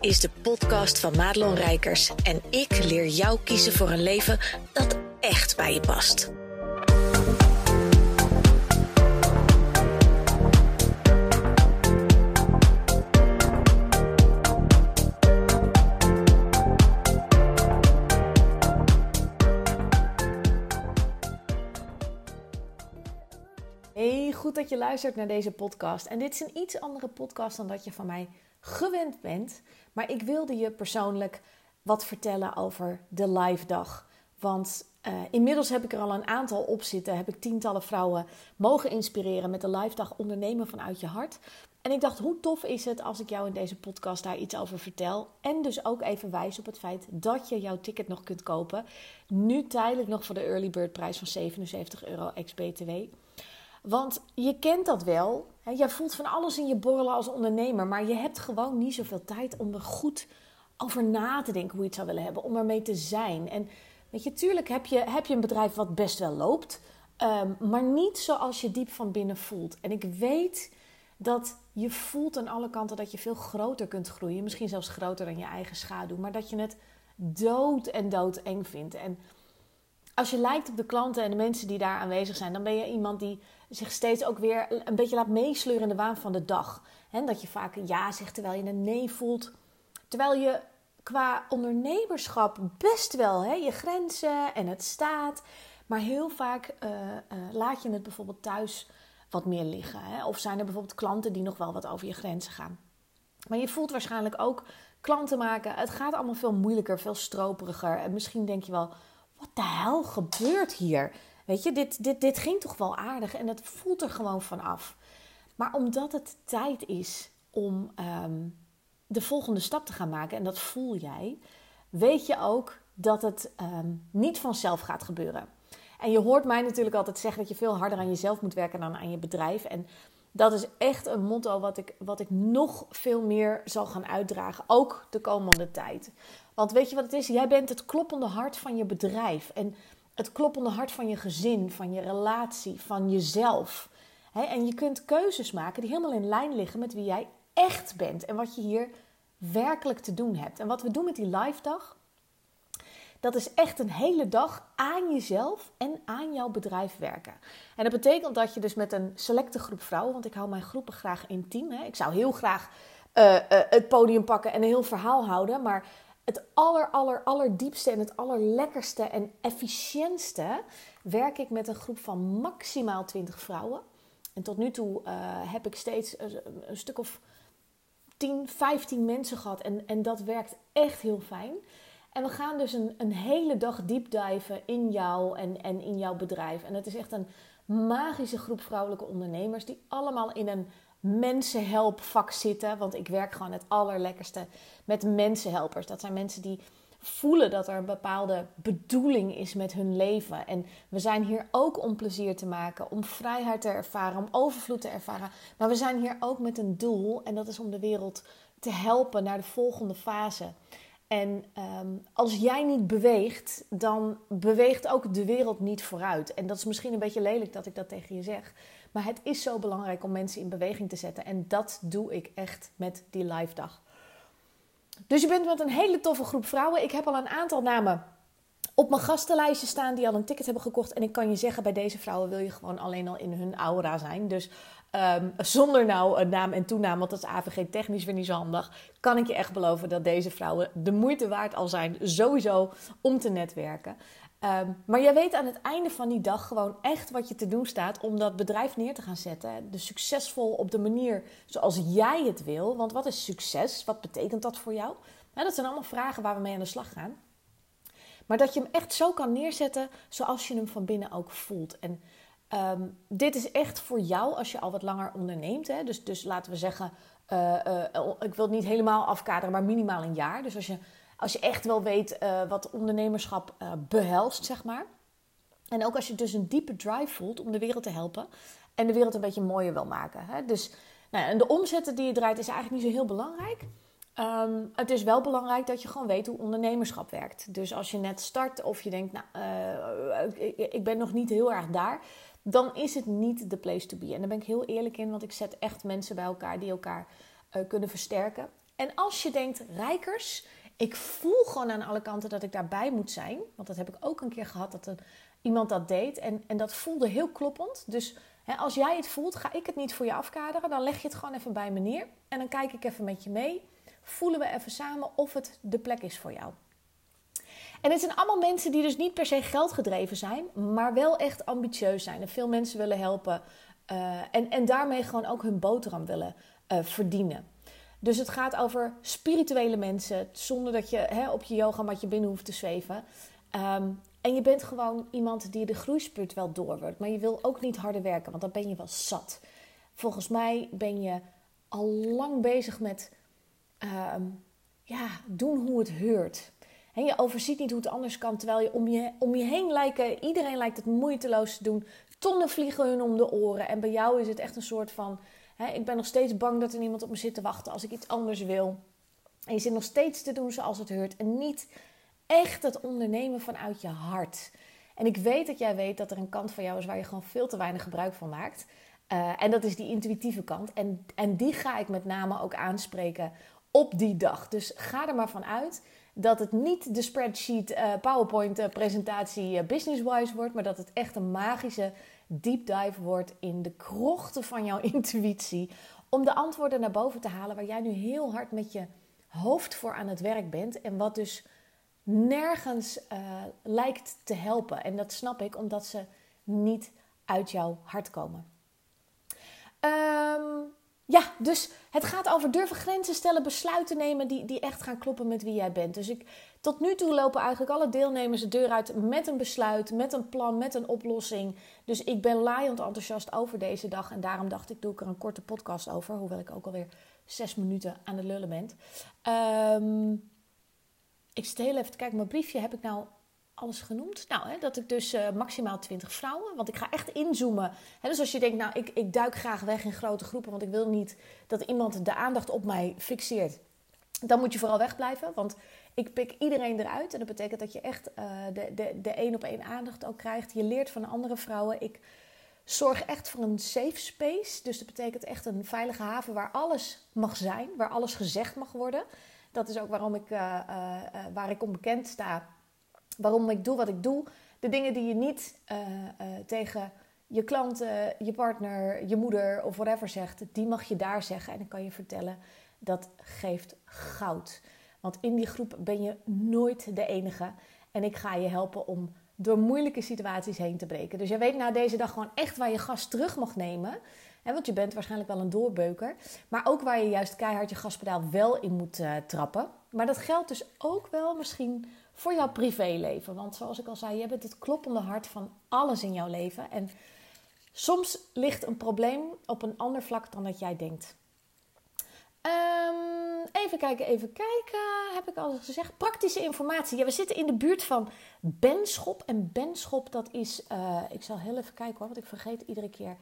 is de podcast van Madelon Rijkers en ik leer jou kiezen voor een leven dat echt bij je past. Hey, goed dat je luistert naar deze podcast. En dit is een iets andere podcast dan dat je van mij gewend bent. Maar ik wilde je persoonlijk wat vertellen over de live dag. Want uh, inmiddels heb ik er al een aantal op zitten. Heb ik tientallen vrouwen mogen inspireren met de live dag ondernemen vanuit je hart. En ik dacht, hoe tof is het als ik jou in deze podcast daar iets over vertel. En dus ook even wijs op het feit dat je jouw ticket nog kunt kopen. Nu tijdelijk nog voor de early bird prijs van 77 euro ex-BTW. Want je kent dat wel. Hè? Jij voelt van alles in je borrelen als ondernemer. Maar je hebt gewoon niet zoveel tijd om er goed over na te denken hoe je het zou willen hebben. Om ermee te zijn. En weet je, tuurlijk heb je, heb je een bedrijf wat best wel loopt. Um, maar niet zoals je diep van binnen voelt. En ik weet dat je voelt aan alle kanten dat je veel groter kunt groeien. Misschien zelfs groter dan je eigen schaduw. Maar dat je het dood en dood eng vindt. En als je lijkt op de klanten en de mensen die daar aanwezig zijn, dan ben je iemand die zich steeds ook weer een beetje laat meesleuren in de waan van de dag. Dat je vaak een ja zegt terwijl je een nee voelt. Terwijl je qua ondernemerschap best wel je grenzen en het staat. Maar heel vaak uh, uh, laat je het bijvoorbeeld thuis wat meer liggen. Of zijn er bijvoorbeeld klanten die nog wel wat over je grenzen gaan. Maar je voelt waarschijnlijk ook klanten maken. Het gaat allemaal veel moeilijker, veel stroperiger. En misschien denk je wel, wat de hel gebeurt hier? Weet je, dit, dit, dit ging toch wel aardig en het voelt er gewoon van af. Maar omdat het tijd is om um, de volgende stap te gaan maken, en dat voel jij, weet je ook dat het um, niet vanzelf gaat gebeuren. En je hoort mij natuurlijk altijd zeggen dat je veel harder aan jezelf moet werken dan aan je bedrijf. En dat is echt een motto wat ik, wat ik nog veel meer zal gaan uitdragen, ook de komende tijd. Want weet je wat het is? Jij bent het kloppende hart van je bedrijf. En het kloppende hart van je gezin, van je relatie, van jezelf. en je kunt keuzes maken die helemaal in lijn liggen met wie jij echt bent en wat je hier werkelijk te doen hebt. En wat we doen met die live dag, dat is echt een hele dag aan jezelf en aan jouw bedrijf werken. En dat betekent dat je dus met een selecte groep vrouwen, want ik hou mijn groepen graag intiem. Hè. Ik zou heel graag uh, uh, het podium pakken en een heel verhaal houden, maar het aller, aller, allerdiepste en het allerlekkerste en efficiëntste werk ik met een groep van maximaal 20 vrouwen. En tot nu toe uh, heb ik steeds een, een, stuk of 10, 15 mensen gehad. En, en dat werkt echt heel fijn. En we gaan dus een, een hele dag diepdiven in jou en, en in jouw bedrijf. En het is echt een magische groep vrouwelijke ondernemers die allemaal in een mensenhelpvak zitten. Want ik werk gewoon het allerlekkerste met mensenhelpers. Dat zijn mensen die voelen dat er een bepaalde bedoeling is met hun leven. En we zijn hier ook om plezier te maken, om vrijheid te ervaren, om overvloed te ervaren. Maar we zijn hier ook met een doel en dat is om de wereld te helpen naar de volgende fase. En um, als jij niet beweegt, dan beweegt ook de wereld niet vooruit. En dat is misschien een beetje lelijk dat ik dat tegen je zeg. Maar het is zo belangrijk om mensen in beweging te zetten. En dat doe ik echt met die live dag. Dus je bent met een hele toffe groep vrouwen. Ik heb al een aantal namen op mijn gastenlijstje staan die al een ticket hebben gekocht. En ik kan je zeggen, bij deze vrouwen wil je gewoon alleen al in hun aura zijn. Dus um, zonder nou een naam en toenaam, want dat is AVG technisch weer niet zo handig. Kan ik je echt beloven dat deze vrouwen de moeite waard al zijn, sowieso, om te netwerken. Um, maar jij weet aan het einde van die dag gewoon echt wat je te doen staat om dat bedrijf neer te gaan zetten. Dus succesvol op de manier zoals jij het wil. Want wat is succes? Wat betekent dat voor jou? Nou, dat zijn allemaal vragen waar we mee aan de slag gaan. Maar dat je hem echt zo kan neerzetten zoals je hem van binnen ook voelt. En um, dit is echt voor jou als je al wat langer onderneemt. Hè? Dus, dus laten we zeggen, uh, uh, ik wil het niet helemaal afkaderen, maar minimaal een jaar. Dus als je als je echt wel weet uh, wat ondernemerschap behelst, zeg maar. En ook als je dus een diepe drive voelt om de wereld te helpen en de wereld een beetje mooier wil maken. Hè? Dus nou, en de omzetten die je draait is eigenlijk niet zo heel belangrijk. Um, het is wel belangrijk dat je gewoon weet hoe ondernemerschap werkt. Dus als je net start of je denkt, nou, ik ben nog niet heel erg daar, dan is het niet de place to be. En daar ben ik heel eerlijk in, want ik zet echt mensen bij elkaar die elkaar kunnen versterken. En als je denkt, rijkers, ik voel gewoon aan alle kanten dat ik daarbij moet zijn. Want dat heb ik ook een keer gehad dat een, iemand dat deed. En, en dat voelde heel kloppend. Dus hè, als jij het voelt, ga ik het niet voor je afkaderen. Dan leg je het gewoon even bij me neer. En dan kijk ik even met je mee. Voelen we even samen of het de plek is voor jou. En het zijn allemaal mensen die dus niet per se geldgedreven zijn, maar wel echt ambitieus zijn en veel mensen willen helpen. Uh, en, en daarmee gewoon ook hun boterham willen uh, verdienen. Dus het gaat over spirituele mensen, zonder dat je hè, op je yogamatje binnen hoeft te zweven. Um, en je bent gewoon iemand die de groeispurt wel door wordt, maar je wil ook niet harder werken, want dan ben je wel zat. Volgens mij ben je al lang bezig met um, ja, doen hoe het heurt. En je overziet niet hoe het anders kan, terwijl je om je, om je heen lijken, iedereen lijkt het moeiteloos te doen. Tonnen vliegen hun om de oren. En bij jou is het echt een soort van, hè, ik ben nog steeds bang dat er niemand op me zit te wachten als ik iets anders wil. En je zit nog steeds te doen zoals het heurt. En niet echt het ondernemen vanuit je hart. En ik weet dat jij weet dat er een kant van jou is waar je gewoon veel te weinig gebruik van maakt. Uh, en dat is die intuïtieve kant. En, en die ga ik met name ook aanspreken op die dag. Dus ga er maar van uit dat het niet de spreadsheet uh, PowerPoint uh, presentatie uh, business-wise wordt, maar dat het echt een magische deep dive wordt in de krochten van jouw intuïtie. Om de antwoorden naar boven te halen waar jij nu heel hard met je hoofd voor aan het werk bent. En wat dus nergens lijkt te helpen. En dat snap ik omdat ze niet uit jouw hart komen. Um, ja, dus het gaat over durven grenzen stellen, besluiten nemen die, die echt gaan kloppen met wie jij bent. Dus ik, tot nu toe lopen eigenlijk alle deelnemers de deur uit met een besluit, met een plan, met een oplossing. Dus ik ben laaiend enthousiast over deze dag. En daarom dacht ik, doe ik er een korte podcast over. Hoewel ik ook alweer zes minuten aan de lullen ben. Um, ik zit heel even te kijken. Mijn briefje heb ik nou alles genoemd? Nou, hè, dat ik dus uh, maximaal 20 vrouwen, want ik ga echt inzoomen. Hè, dus als je denkt, nou, ik, ik duik graag weg in grote groepen, want ik wil niet dat iemand de aandacht op mij fixeert. Dan moet je vooral wegblijven, want ik pik iedereen eruit. En dat betekent dat je echt uh, de, de, de één op één aandacht ook krijgt. Je leert van andere vrouwen. Ik zorg echt voor een safe space. Dus dat betekent echt een veilige haven waar alles mag zijn, waar alles gezegd mag worden. Dat is ook waarom ik, uh, waar ik onbekend sta waarom ik doe wat ik doe. De dingen die je niet uh, uh, tegen je klanten, je partner, je moeder of whatever zegt, die mag je daar zeggen. En dan kan je vertellen, dat geeft goud. Want in die groep ben je nooit de enige. En ik ga je helpen om door moeilijke situaties heen te breken. Dus jij weet na deze dag gewoon echt waar je gas terug mag nemen. Want je bent waarschijnlijk wel een doorbeuker. Maar ook waar je juist keihard je gaspedaal wel in moet uh, trappen. Maar dat geldt dus ook wel misschien voor jouw privéleven. Want zoals ik al zei, je bent het kloppende hart van alles in jouw leven. En soms ligt een probleem op een ander vlak dan dat jij denkt. Um, even kijken, even kijken. Heb ik al gezegd? Praktische informatie. Ja, we zitten in de buurt van Benschop. En Benschop, dat is. Uh, ik zal heel even kijken hoor, want ik vergeet iedere keer.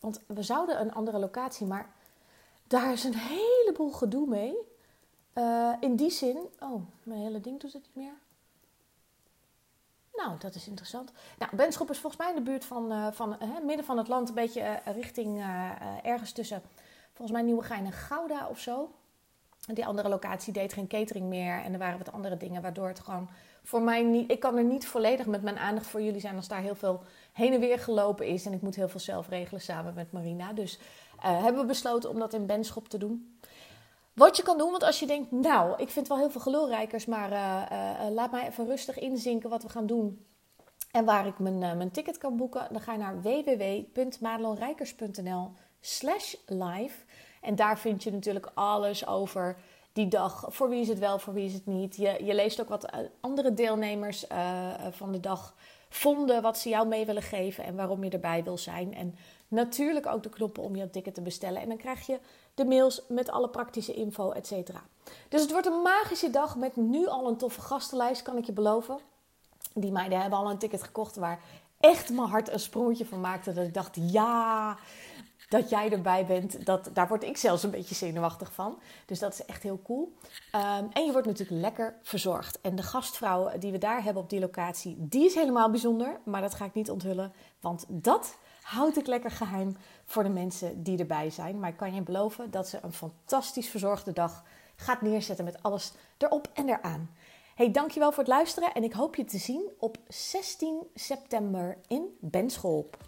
Want we zouden een andere locatie, maar daar is een heleboel gedoe mee. Uh, in die zin. Oh, mijn hele ding doet het niet meer. Nou, dat is interessant. Nou, Benschop is volgens mij in de buurt van, uh, van uh, midden van het land, een beetje uh, richting ergens tussen, volgens mij Nieuwegein en Gouda of zo. Die andere locatie deed geen catering meer en er waren wat andere dingen, waardoor het gewoon voor mij niet, ik kan er niet volledig met mijn aandacht voor jullie zijn als daar heel veel heen en weer gelopen is en ik moet heel veel zelf regelen samen met Marina. Dus hebben we besloten om dat in Benschop te doen. Wat je kan doen, want als je denkt, nou, ik vind wel heel veel gelulrijkers, maar uh, uh, laat mij even rustig inzinken wat we gaan doen. En waar ik mijn, mijn ticket kan boeken, dan ga je naar www.madelonrijkers.nl slash live. En daar vind je natuurlijk alles over die dag. Voor wie is het wel, voor wie is het niet. Je, je leest ook wat andere deelnemers van de dag vonden, wat ze jou mee willen geven en waarom je erbij wil zijn. En natuurlijk ook de knoppen om je ticket te bestellen. En dan krijg je de mails met alle praktische info, et cetera. Dus het wordt een magische dag met nu al een toffe gastenlijst, kan ik je beloven. Die meiden hebben al een ticket gekocht waar echt mijn hart een sprongetje van maakte. Dat ik dacht, ja, dat jij erbij bent, dat, daar word ik zelfs een beetje zenuwachtig van. Dus dat is echt heel cool. Um, en je wordt natuurlijk lekker verzorgd. En de gastvrouw die we daar hebben op die locatie, die is helemaal bijzonder. Maar dat ga ik niet onthullen, want dat houd ik lekker geheim voor de mensen die erbij zijn. Maar ik kan je beloven dat ze een fantastisch verzorgde dag gaat neerzetten met alles erop en eraan. Hey, dankjewel voor het luisteren en ik hoop je te zien op 16 september in Benschop.